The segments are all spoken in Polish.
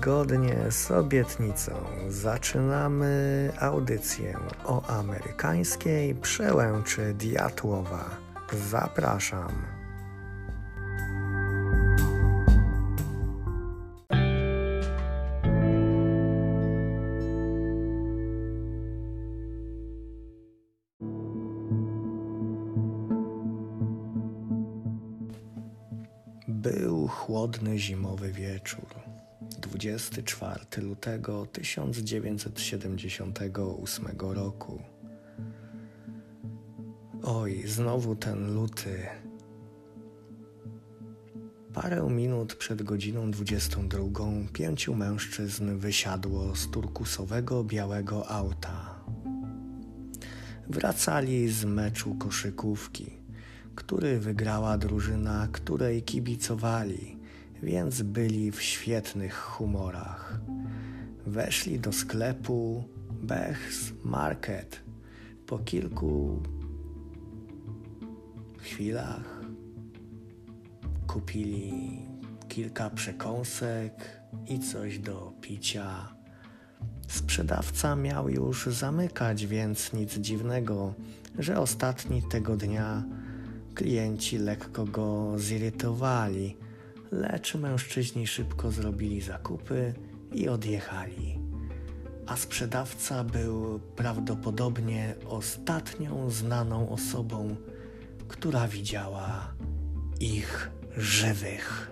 Zgodnie z obietnicą zaczynamy audycję o amerykańskiej przełęczy Diatłowa. Zapraszam. Chłodny zimowy wieczór. 24 lutego 1978 roku. Oj, znowu ten luty. Parę minut przed godziną 22 pięciu mężczyzn wysiadło z turkusowego białego auta. Wracali z meczu koszykówki, który wygrała drużyna, której kibicowali więc byli w świetnych humorach. Weszli do sklepu Bech's Market. Po kilku chwilach kupili kilka przekąsek i coś do picia. Sprzedawca miał już zamykać, więc nic dziwnego, że ostatni tego dnia klienci lekko go zirytowali lecz mężczyźni szybko zrobili zakupy i odjechali. A sprzedawca był prawdopodobnie ostatnią znaną osobą, która widziała ich żywych.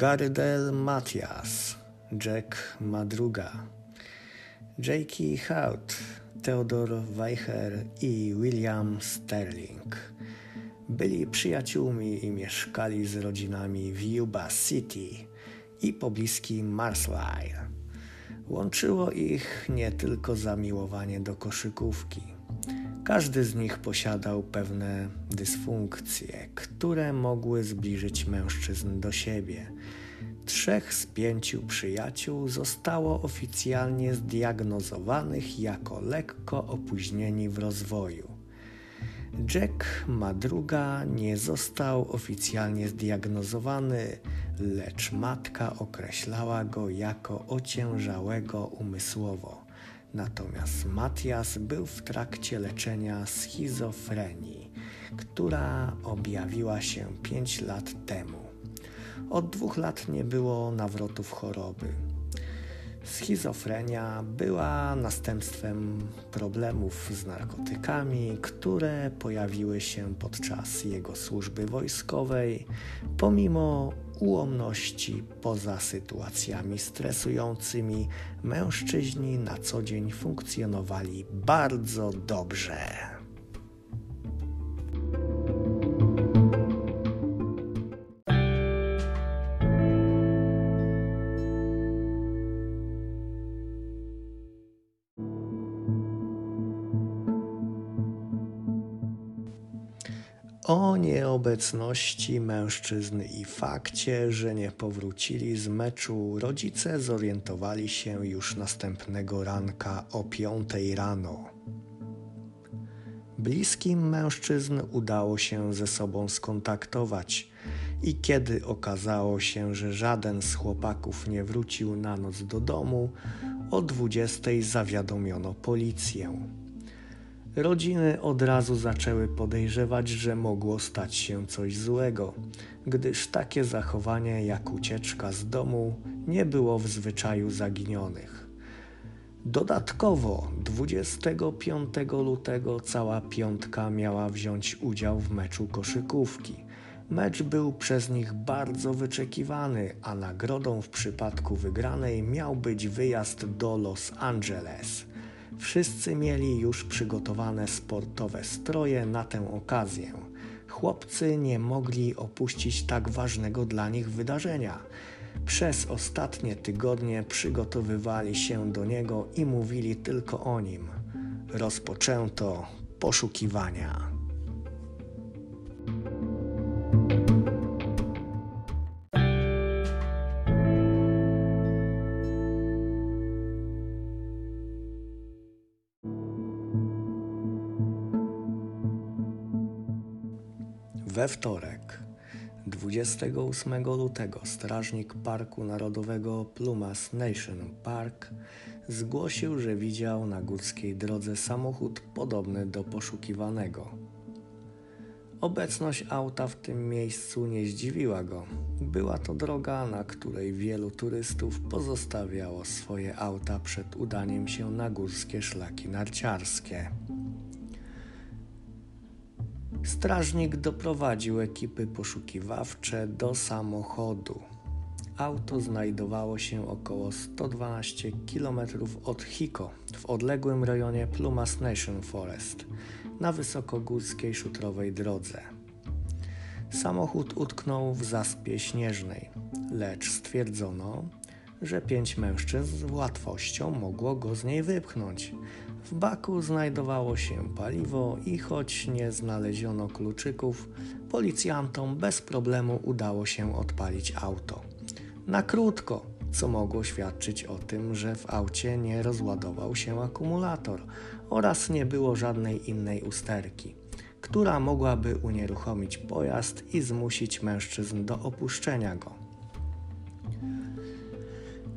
Gardel Matias, Jack Madruga, Jakey Hout, Theodor Weicher i William Sterling. Byli przyjaciółmi i mieszkali z rodzinami w Yuba City i pobliskim Marsline. Łączyło ich nie tylko zamiłowanie do koszykówki – każdy z nich posiadał pewne dysfunkcje, które mogły zbliżyć mężczyzn do siebie. Trzech z pięciu przyjaciół zostało oficjalnie zdiagnozowanych jako lekko opóźnieni w rozwoju. Jack Madruga nie został oficjalnie zdiagnozowany, lecz matka określała go jako ociężałego umysłowo. Natomiast Matias był w trakcie leczenia schizofrenii, która objawiła się 5 lat temu. Od dwóch lat nie było nawrotów choroby. Schizofrenia była następstwem problemów z narkotykami, które pojawiły się podczas jego służby wojskowej, pomimo ułomności poza sytuacjami stresującymi, mężczyźni na co dzień funkcjonowali bardzo dobrze. O nieobecności mężczyzn i fakcie, że nie powrócili z meczu, rodzice zorientowali się już następnego ranka o piątej rano. Bliskim mężczyzn udało się ze sobą skontaktować i kiedy okazało się, że żaden z chłopaków nie wrócił na noc do domu, o dwudziestej zawiadomiono policję. Rodziny od razu zaczęły podejrzewać, że mogło stać się coś złego, gdyż takie zachowanie jak ucieczka z domu nie było w zwyczaju zaginionych. Dodatkowo 25 lutego cała piątka miała wziąć udział w meczu koszykówki. Mecz był przez nich bardzo wyczekiwany, a nagrodą w przypadku wygranej miał być wyjazd do Los Angeles. Wszyscy mieli już przygotowane sportowe stroje na tę okazję. Chłopcy nie mogli opuścić tak ważnego dla nich wydarzenia. Przez ostatnie tygodnie przygotowywali się do niego i mówili tylko o nim. Rozpoczęto poszukiwania. We wtorek, 28 lutego, strażnik Parku Narodowego Plumas Nation Park zgłosił, że widział na górskiej drodze samochód podobny do poszukiwanego. Obecność auta w tym miejscu nie zdziwiła go. Była to droga, na której wielu turystów pozostawiało swoje auta przed udaniem się na górskie szlaki narciarskie. Strażnik doprowadził ekipy poszukiwawcze do samochodu. Auto znajdowało się około 112 km od Hiko w odległym rejonie Plumas Nation Forest na wysokogórskiej szutrowej drodze. Samochód utknął w zaspie śnieżnej, lecz stwierdzono, że pięć mężczyzn z łatwością mogło go z niej wypchnąć. W baku znajdowało się paliwo i choć nie znaleziono kluczyków, policjantom bez problemu udało się odpalić auto. Na krótko, co mogło świadczyć o tym, że w aucie nie rozładował się akumulator oraz nie było żadnej innej usterki, która mogłaby unieruchomić pojazd i zmusić mężczyzn do opuszczenia go.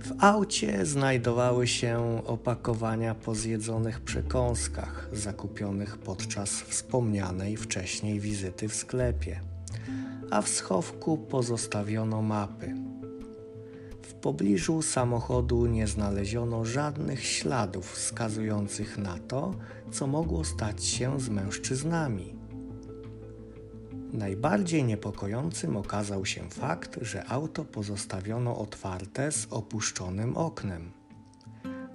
W aucie znajdowały się opakowania po zjedzonych przekąskach zakupionych podczas wspomnianej wcześniej wizyty w sklepie, a w schowku pozostawiono mapy. W pobliżu samochodu nie znaleziono żadnych śladów wskazujących na to, co mogło stać się z mężczyznami. Najbardziej niepokojącym okazał się fakt, że auto pozostawiono otwarte z opuszczonym oknem.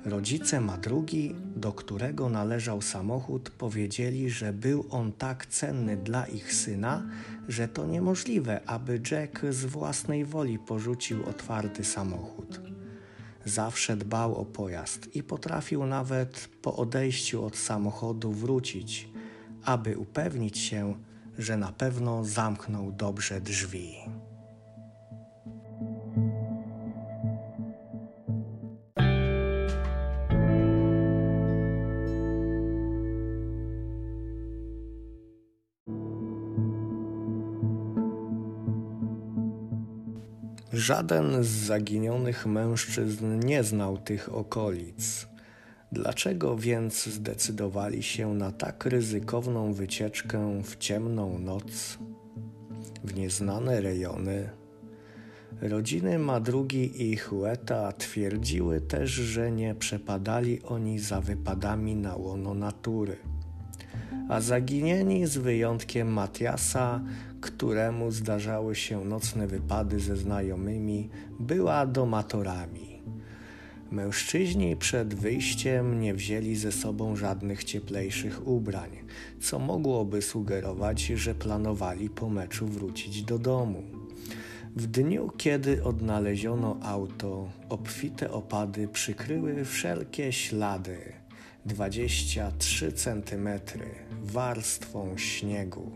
Rodzice madrugi, do którego należał samochód, powiedzieli, że był on tak cenny dla ich syna, że to niemożliwe, aby Jack z własnej woli porzucił otwarty samochód. Zawsze dbał o pojazd i potrafił nawet po odejściu od samochodu wrócić, aby upewnić się, że na pewno zamknął dobrze drzwi. Żaden z zaginionych mężczyzn nie znał tych okolic. Dlaczego więc zdecydowali się na tak ryzykowną wycieczkę w ciemną noc, w nieznane rejony? Rodziny Madrugi i Hueta twierdziły też, że nie przepadali oni za wypadami na łono natury. A zaginieni z wyjątkiem Matiasa, któremu zdarzały się nocne wypady ze znajomymi, była domatorami. Mężczyźni przed wyjściem nie wzięli ze sobą żadnych cieplejszych ubrań, co mogłoby sugerować, że planowali po meczu wrócić do domu. W dniu, kiedy odnaleziono auto, obfite opady przykryły wszelkie ślady 23 cm warstwą śniegu.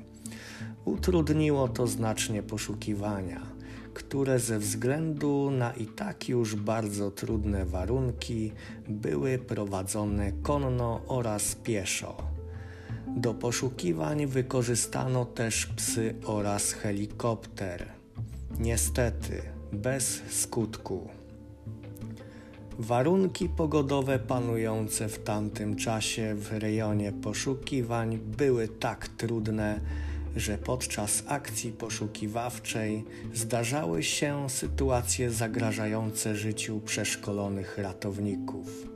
Utrudniło to znacznie poszukiwania które ze względu na i tak już bardzo trudne warunki były prowadzone konno oraz pieszo. Do poszukiwań wykorzystano też psy oraz helikopter. Niestety, bez skutku. Warunki pogodowe panujące w tamtym czasie w rejonie poszukiwań były tak trudne, że podczas akcji poszukiwawczej zdarzały się sytuacje zagrażające życiu przeszkolonych ratowników.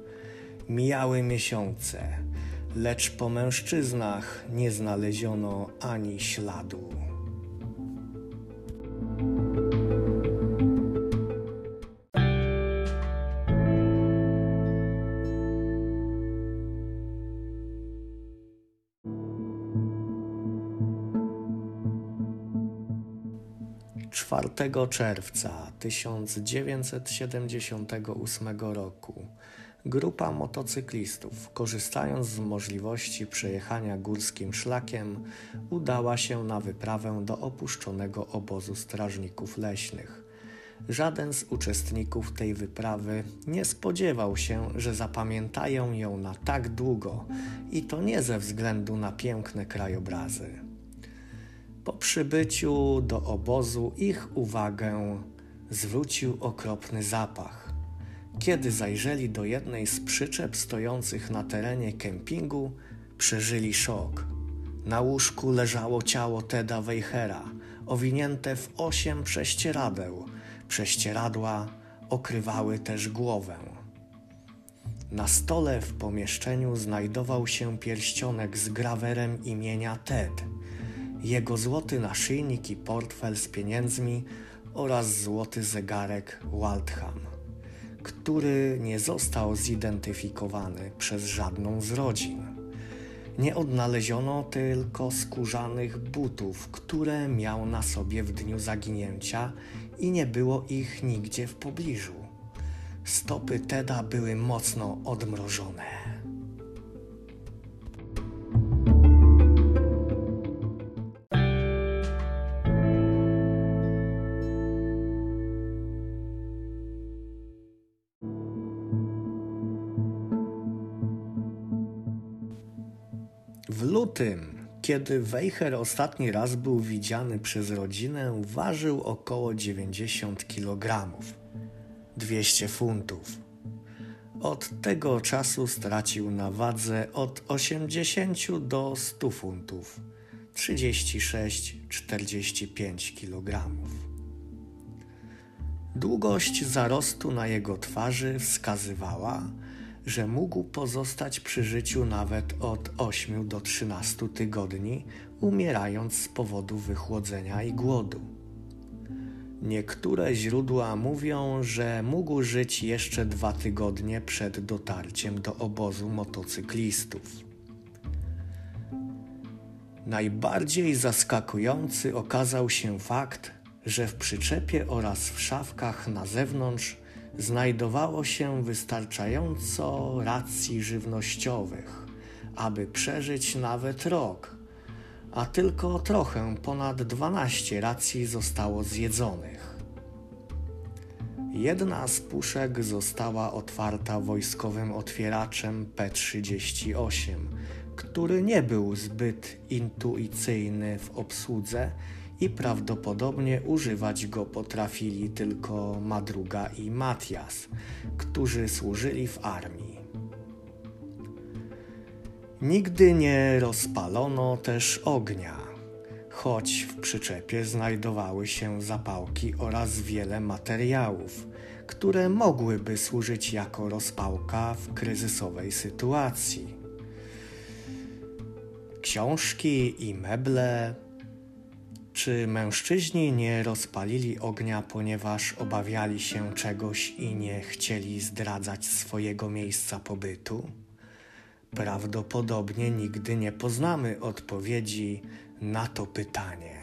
Mijały miesiące, lecz po mężczyznach nie znaleziono ani śladu. Czerwca 1978 roku grupa motocyklistów, korzystając z możliwości przejechania górskim szlakiem, udała się na wyprawę do opuszczonego obozu strażników leśnych. Żaden z uczestników tej wyprawy nie spodziewał się, że zapamiętają ją na tak długo i to nie ze względu na piękne krajobrazy. Po przybyciu do obozu ich uwagę zwrócił okropny zapach. Kiedy zajrzeli do jednej z przyczep stojących na terenie kempingu, przeżyli szok. Na łóżku leżało ciało Teda Weichera, owinięte w osiem prześcieradeł. Prześcieradła okrywały też głowę. Na stole w pomieszczeniu znajdował się pierścionek z grawerem imienia Ted, jego złoty naszyjnik i portfel z pieniędzmi oraz złoty zegarek Waldham, który nie został zidentyfikowany przez żadną z rodzin. Nie odnaleziono tylko skórzanych butów, które miał na sobie w dniu zaginięcia i nie było ich nigdzie w pobliżu. Stopy Teda były mocno odmrożone. W lutym, kiedy Weicher ostatni raz był widziany przez rodzinę, ważył około 90 kg, 200 funtów. Od tego czasu stracił na wadze od 80 do 100 funtów, 36-45 kg. Długość zarostu na jego twarzy wskazywała, że mógł pozostać przy życiu nawet od 8 do 13 tygodni, umierając z powodu wychłodzenia i głodu. Niektóre źródła mówią, że mógł żyć jeszcze dwa tygodnie przed dotarciem do obozu motocyklistów. Najbardziej zaskakujący okazał się fakt, że w przyczepie oraz w szafkach na zewnątrz znajdowało się wystarczająco racji żywnościowych, aby przeżyć nawet rok, a tylko trochę ponad 12 racji zostało zjedzonych. Jedna z puszek została otwarta wojskowym otwieraczem P-38, który nie był zbyt intuicyjny w obsłudze i prawdopodobnie używać go potrafili tylko Madruga i Matias, którzy służyli w armii. Nigdy nie rozpalono też ognia, choć w przyczepie znajdowały się zapałki oraz wiele materiałów, które mogłyby służyć jako rozpałka w kryzysowej sytuacji. Książki i meble, czy mężczyźni nie rozpalili ognia, ponieważ obawiali się czegoś i nie chcieli zdradzać swojego miejsca pobytu? Prawdopodobnie nigdy nie poznamy odpowiedzi na to pytanie.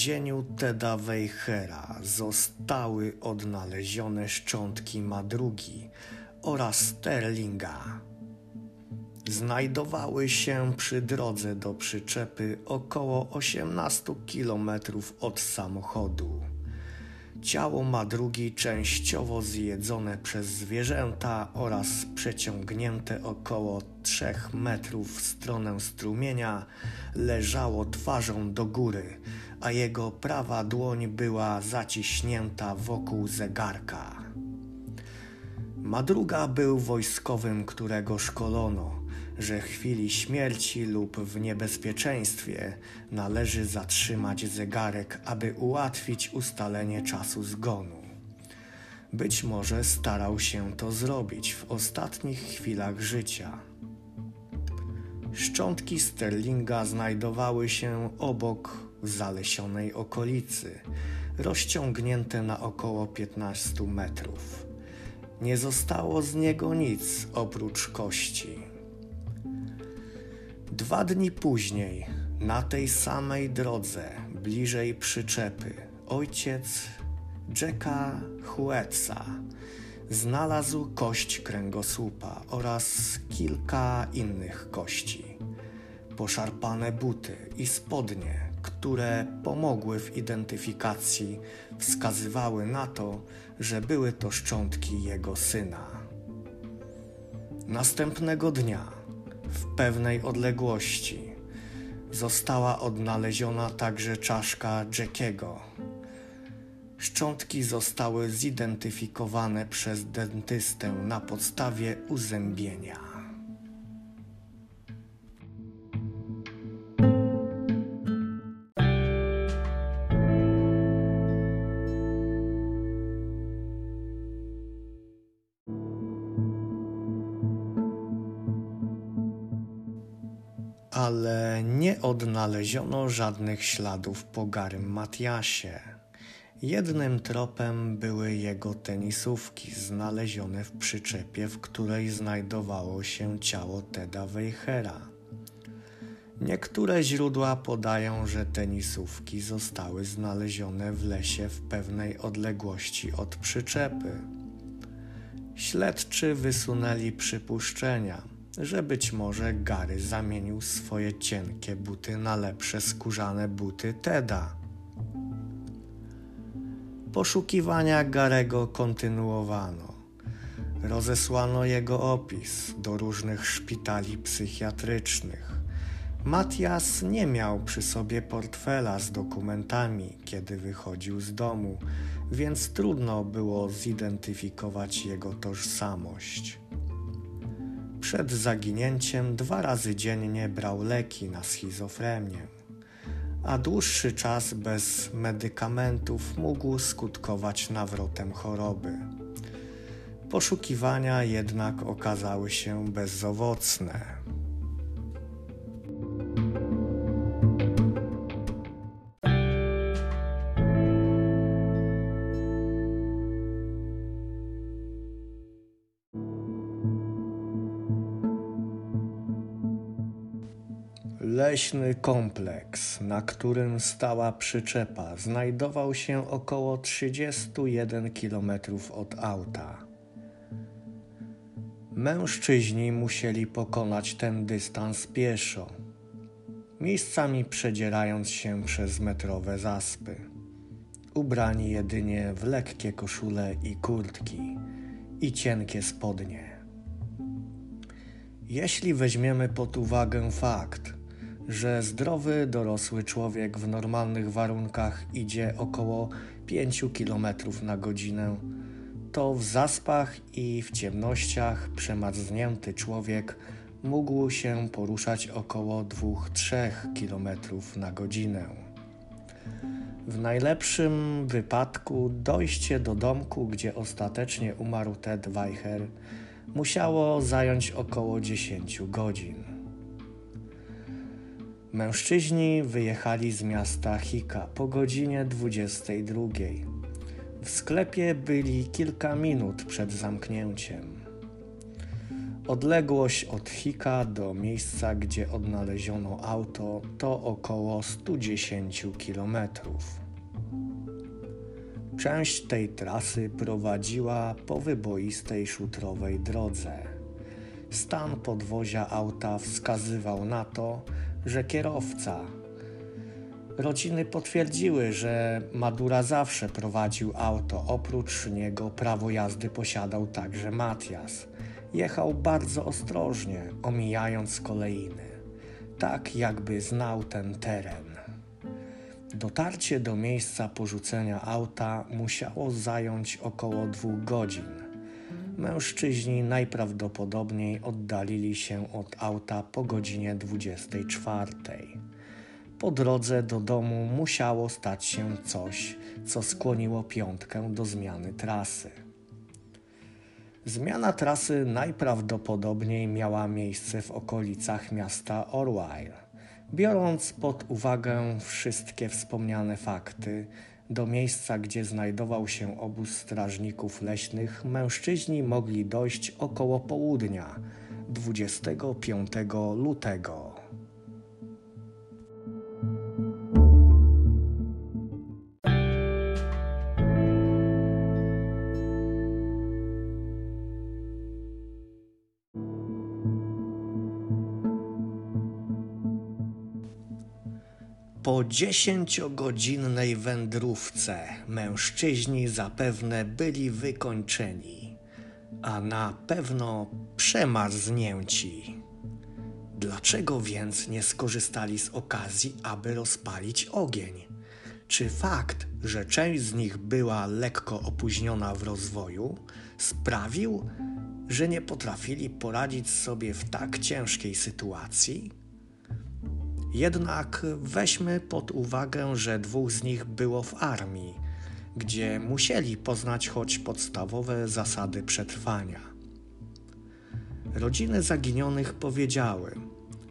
Znalezieniu Teda Weichera zostały odnalezione szczątki madrugi oraz sterlinga. Znajdowały się przy drodze do przyczepy około 18 kilometrów od samochodu. Ciało ma drugi częściowo zjedzone przez zwierzęta oraz przeciągnięte około 3 metrów w stronę strumienia leżało twarzą do góry, a jego prawa dłoń była zaciśnięta wokół zegarka. Madruga był wojskowym, którego szkolono że w chwili śmierci lub w niebezpieczeństwie należy zatrzymać zegarek, aby ułatwić ustalenie czasu zgonu. Być może starał się to zrobić w ostatnich chwilach życia. Szczątki Sterlinga znajdowały się obok zalesionej okolicy, rozciągnięte na około 15 metrów. Nie zostało z niego nic oprócz kości. Dwa dni później, na tej samej drodze, bliżej przyczepy, ojciec Jacka Huetza znalazł kość kręgosłupa oraz kilka innych kości. poszarpane buty i spodnie, które pomogły w identyfikacji, wskazywały na to, że były to szczątki jego syna. Następnego dnia, w pewnej odległości, została odnaleziona także czaszka Jackiego. Szczątki zostały zidentyfikowane przez dentystę na podstawie uzębienia. Odnaleziono żadnych śladów po Garym Matiasie. Jednym tropem były jego tenisówki znalezione w przyczepie, w której znajdowało się ciało Teda Weichera. Niektóre źródła podają, że tenisówki zostały znalezione w lesie w pewnej odległości od przyczepy. Śledczy wysunęli przypuszczenia – że być może Gary zamienił swoje cienkie buty na lepsze skórzane buty Teda. Poszukiwania Garego kontynuowano. Rozesłano jego opis do różnych szpitali psychiatrycznych. Matias nie miał przy sobie portfela z dokumentami, kiedy wychodził z domu, więc trudno było zidentyfikować jego tożsamość. Przed zaginięciem dwa razy dziennie brał leki na schizofrenię, a dłuższy czas bez medykamentów mógł skutkować nawrotem choroby. Poszukiwania jednak okazały się bezowocne. Leśny kompleks, na którym stała przyczepa, znajdował się około 31 km od auta. Mężczyźni musieli pokonać ten dystans pieszo, miejscami przedzierając się przez metrowe zaspy, ubrani jedynie w lekkie koszule i kurtki i cienkie spodnie. Jeśli weźmiemy pod uwagę fakt, że zdrowy dorosły człowiek w normalnych warunkach idzie około 5 km na godzinę, to w zaspach i w ciemnościach przemarznięty człowiek mógł się poruszać około 2-3 km na godzinę. W najlepszym wypadku dojście do domku, gdzie ostatecznie umarł Ted Weicher, musiało zająć około 10 godzin. Mężczyźni wyjechali z miasta Hika po godzinie 22. W sklepie byli kilka minut przed zamknięciem. Odległość od Hika do miejsca, gdzie odnaleziono auto, to około 110 km. Część tej trasy prowadziła po wyboistej szutrowej drodze. Stan podwozia auta wskazywał na to, że kierowca. Rodziny potwierdziły, że Madura zawsze prowadził auto. Oprócz niego prawo jazdy posiadał także Matias. Jechał bardzo ostrożnie, omijając kolejny, tak jakby znał ten teren. Dotarcie do miejsca porzucenia auta musiało zająć około dwóch godzin. Mężczyźni najprawdopodobniej oddalili się od auta po godzinie 24. Po drodze do domu musiało stać się coś, co skłoniło piątkę do zmiany trasy. Zmiana trasy najprawdopodobniej miała miejsce w okolicach miasta Orwell. Biorąc pod uwagę wszystkie wspomniane fakty, do miejsca, gdzie znajdował się obóz strażników leśnych, mężczyźni mogli dojść około południa 25 lutego. Po dziesięciogodzinnej wędrówce mężczyźni zapewne byli wykończeni, a na pewno przemarznięci. Dlaczego więc nie skorzystali z okazji, aby rozpalić ogień? Czy fakt, że część z nich była lekko opóźniona w rozwoju, sprawił, że nie potrafili poradzić sobie w tak ciężkiej sytuacji? Jednak weźmy pod uwagę, że dwóch z nich było w armii, gdzie musieli poznać choć podstawowe zasady przetrwania. Rodziny zaginionych powiedziały,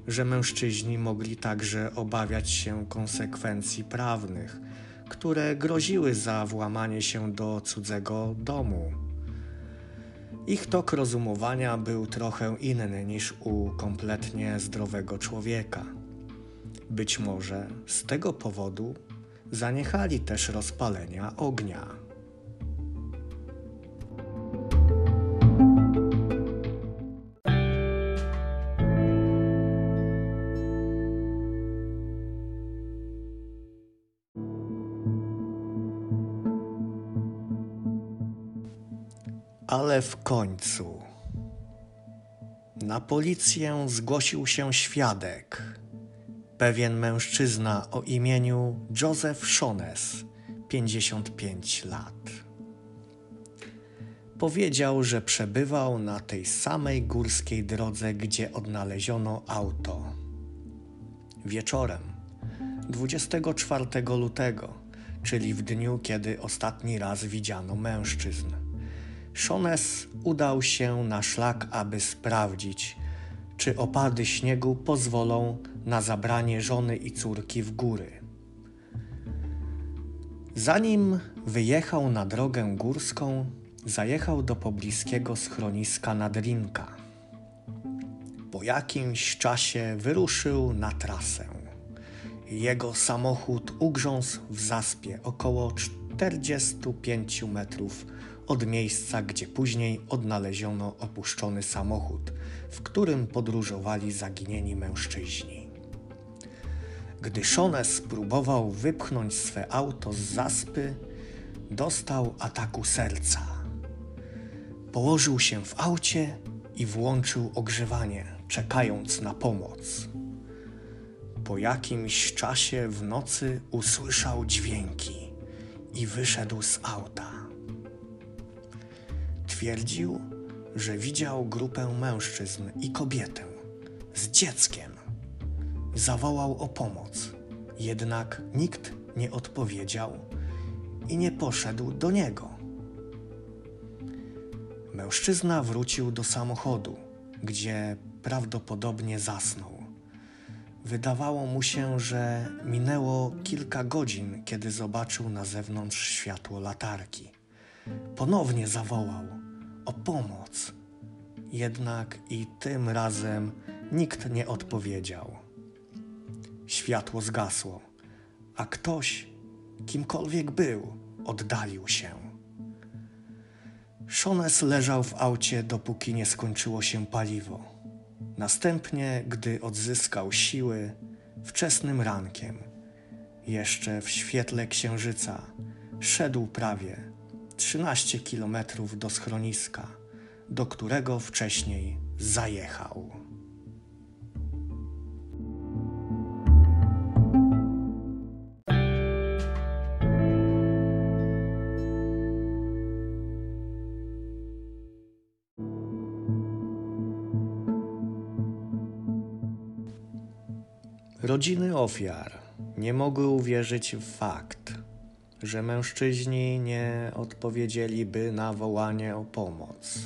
że mężczyźni mogli także obawiać się konsekwencji prawnych, które groziły za włamanie się do cudzego domu. Ich tok rozumowania był trochę inny niż u kompletnie zdrowego człowieka. Być może z tego powodu zaniechali też rozpalenia ognia. Ale w końcu na policję zgłosił się świadek, pewien mężczyzna o imieniu Joseph Shones, 55 lat. Powiedział, że przebywał na tej samej górskiej drodze, gdzie odnaleziono auto. Wieczorem 24 lutego, czyli w dniu, kiedy ostatni raz widziano mężczyzn. Shones udał się na szlak, aby sprawdzić, czy opady śniegu pozwolą na zabranie żony i córki w góry. Zanim wyjechał na drogę górską, zajechał do pobliskiego schroniska Nadrinka. Po jakimś czasie wyruszył na trasę. Jego samochód ugrzązł w zaspie około 45 metrów od miejsca, gdzie później odnaleziono opuszczony samochód, w którym podróżowali zaginieni mężczyźni. Gdy Shones próbował wypchnąć swe auto z zaspy, dostał ataku serca. Położył się w aucie i włączył ogrzewanie, czekając na pomoc. Po jakimś czasie w nocy usłyszał dźwięki i wyszedł z auta. Twierdził, że widział grupę mężczyzn i kobietę z dzieckiem. Zawołał o pomoc, jednak nikt nie odpowiedział i nie poszedł do niego. Mężczyzna wrócił do samochodu, gdzie prawdopodobnie zasnął. Wydawało mu się, że minęło kilka godzin, kiedy zobaczył na zewnątrz światło latarki. Ponownie zawołał o pomoc. Jednak i tym razem nikt nie odpowiedział. Światło zgasło, a ktoś, kimkolwiek był, oddalił się. Shones leżał w aucie, dopóki nie skończyło się paliwo. Następnie, gdy odzyskał siły, wczesnym rankiem, jeszcze w świetle księżyca, szedł prawie 13 kilometrów do schroniska, do którego wcześniej zajechał. Rodziny ofiar nie mogły uwierzyć w fakt, że mężczyźni nie odpowiedzieliby na wołanie o pomoc.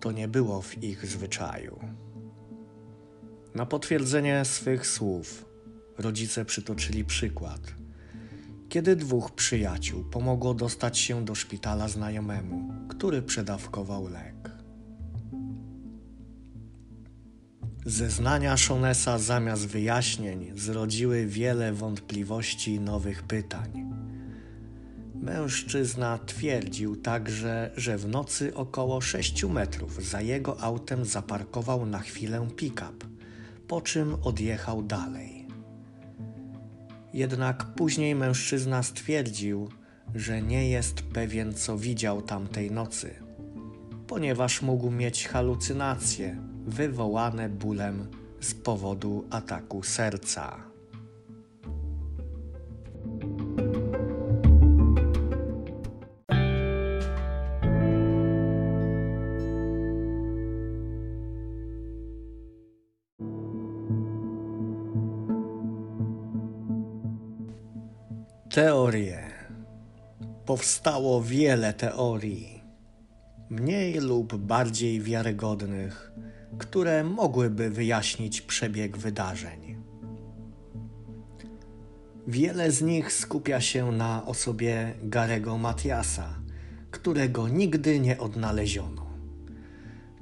To nie było w ich zwyczaju. Na potwierdzenie swych słów rodzice przytoczyli przykład, kiedy dwóch przyjaciół pomogło dostać się do szpitala znajomemu, który przedawkował lek. Zeznania Shonesa zamiast wyjaśnień zrodziły wiele wątpliwości i nowych pytań. Mężczyzna twierdził także, że w nocy około 6 metrów za jego autem zaparkował na chwilę pick-up, po czym odjechał dalej. Jednak później mężczyzna stwierdził, że nie jest pewien, co widział tamtej nocy, ponieważ mógł mieć halucynacje wywołane bólem z powodu ataku serca. Teorie. Powstało wiele teorii, mniej lub bardziej wiarygodnych, które mogłyby wyjaśnić przebieg wydarzeń. Wiele z nich skupia się na osobie Garego Matiasa, którego nigdy nie odnaleziono.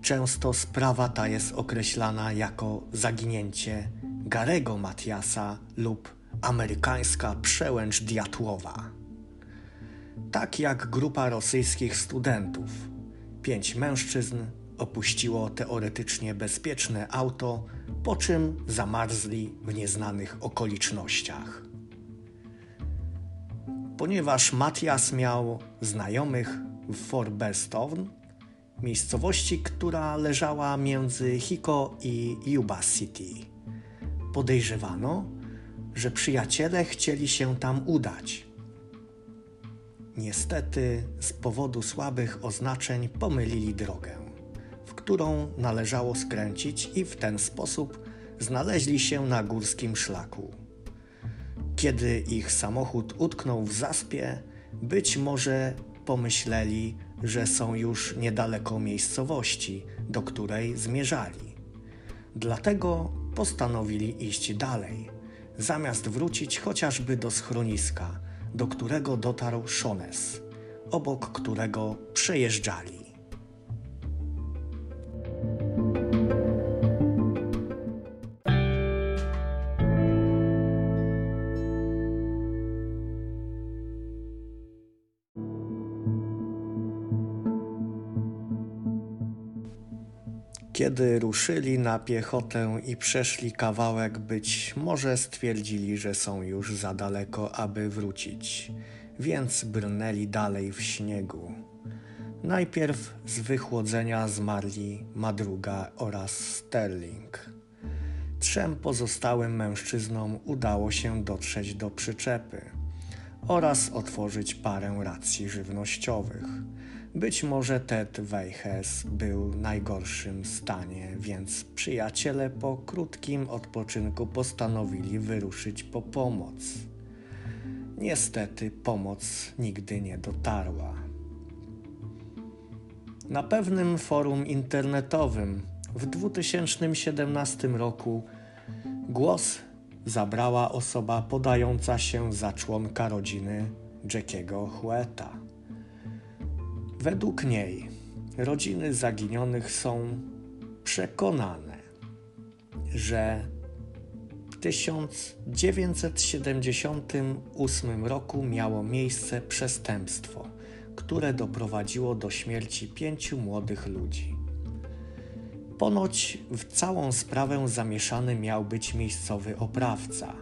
Często sprawa ta jest określana jako zaginięcie Garego Matiasa lub amerykańska przełęcz diatłowa. Tak jak grupa rosyjskich studentów, pięć mężczyzn opuściło teoretycznie bezpieczne auto, po czym zamarzli w nieznanych okolicznościach. Ponieważ Matias miał znajomych w Fort Bearstone, miejscowości, która leżała między Hiko i Yuba City, podejrzewano, że przyjaciele chcieli się tam udać. Niestety, z powodu słabych oznaczeń pomylili drogę, którą należało skręcić, i w ten sposób znaleźli się na górskim szlaku. Kiedy ich samochód utknął w zaspie, być może pomyśleli, że są już niedaleko miejscowości, do której zmierzali. Dlatego postanowili iść dalej zamiast wrócić chociażby do schroniska, do którego dotarł Shones, obok którego przejeżdżali. Kiedy ruszyli na piechotę i przeszli kawałek, być może stwierdzili, że są już za daleko, aby wrócić, więc brnęli dalej w śniegu. Najpierw z wychłodzenia zmarli Madruga oraz Sterling. Trzem pozostałym mężczyznom udało się dotrzeć do przyczepy oraz otworzyć parę racji żywnościowych. Być może Ted Weiches był w najgorszym stanie, więc przyjaciele po krótkim odpoczynku postanowili wyruszyć po pomoc. Niestety pomoc nigdy nie dotarła. Na pewnym forum internetowym w 2017 roku głos zabrała osoba podająca się za członka rodziny Jackiego Hueta. Według niej rodziny zaginionych są przekonane, że w 1978 roku miało miejsce przestępstwo, które doprowadziło do śmierci pięciu młodych ludzi. Ponoć w całą sprawę zamieszany miał być miejscowy oprawca,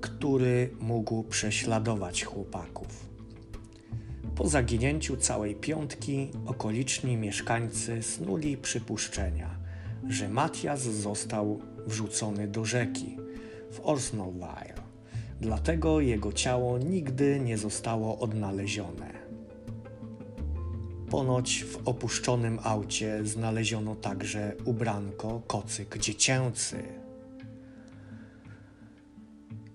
który mógł prześladować chłopaków. Po zaginięciu całej piątki okoliczni mieszkańcy snuli przypuszczenia, że Matias został wrzucony do rzeki w Orsnowile, dlatego jego ciało nigdy nie zostało odnalezione. Ponoć w opuszczonym aucie znaleziono także ubranko, kocyk dziecięcy.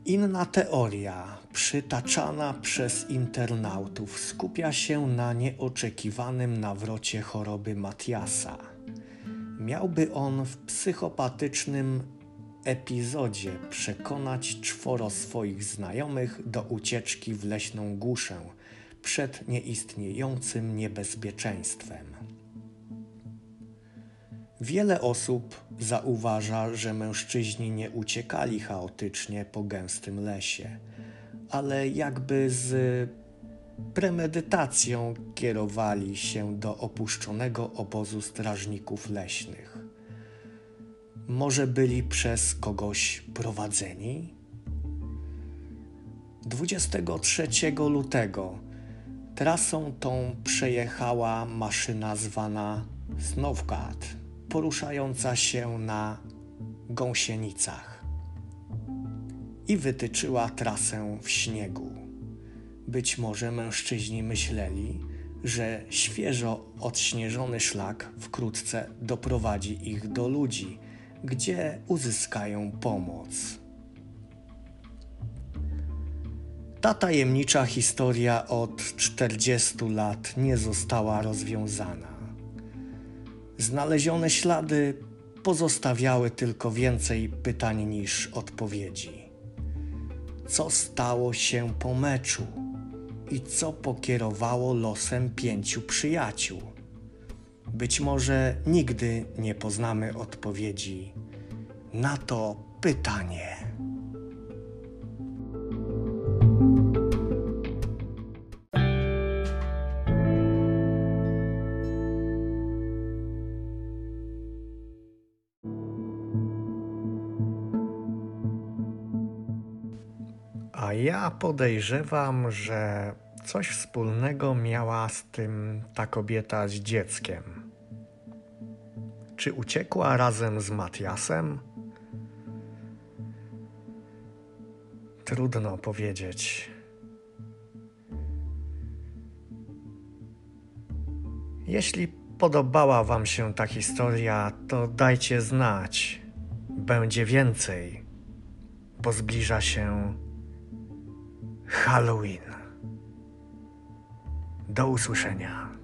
Inna teoria przytaczana przez internautów skupia się na nieoczekiwanym nawrocie choroby Matiasa. Miałby on w psychopatycznym epizodzie przekonać czworo swoich znajomych do ucieczki w leśną głuszę przed nieistniejącym niebezpieczeństwem. Wiele osób zauważa, że mężczyźni nie uciekali chaotycznie po gęstym lesie ale jakby z premedytacją kierowali się do opuszczonego obozu strażników leśnych. Może byli przez kogoś prowadzeni? 23 lutego trasą tą przejechała maszyna zwana Snowcat, poruszająca się na gąsienicach i wytyczyła trasę w śniegu. Być może mężczyźni myśleli, że świeżo odśnieżony szlak wkrótce doprowadzi ich do ludzi, gdzie uzyskają pomoc. Ta tajemnicza historia od 40 lat nie została rozwiązana. Znalezione ślady pozostawiały tylko więcej pytań niż odpowiedzi. Co stało się po meczu i co pokierowało losem pięciu przyjaciół? Być może nigdy nie poznamy odpowiedzi na to pytanie. A ja podejrzewam, że coś wspólnego miała z tym ta kobieta z dzieckiem. Czy uciekła razem z Matiasem? Trudno powiedzieć. Jeśli podobała Wam się ta historia, to dajcie znać. Będzie więcej, bo zbliża się Halloween. Do usłyszenia.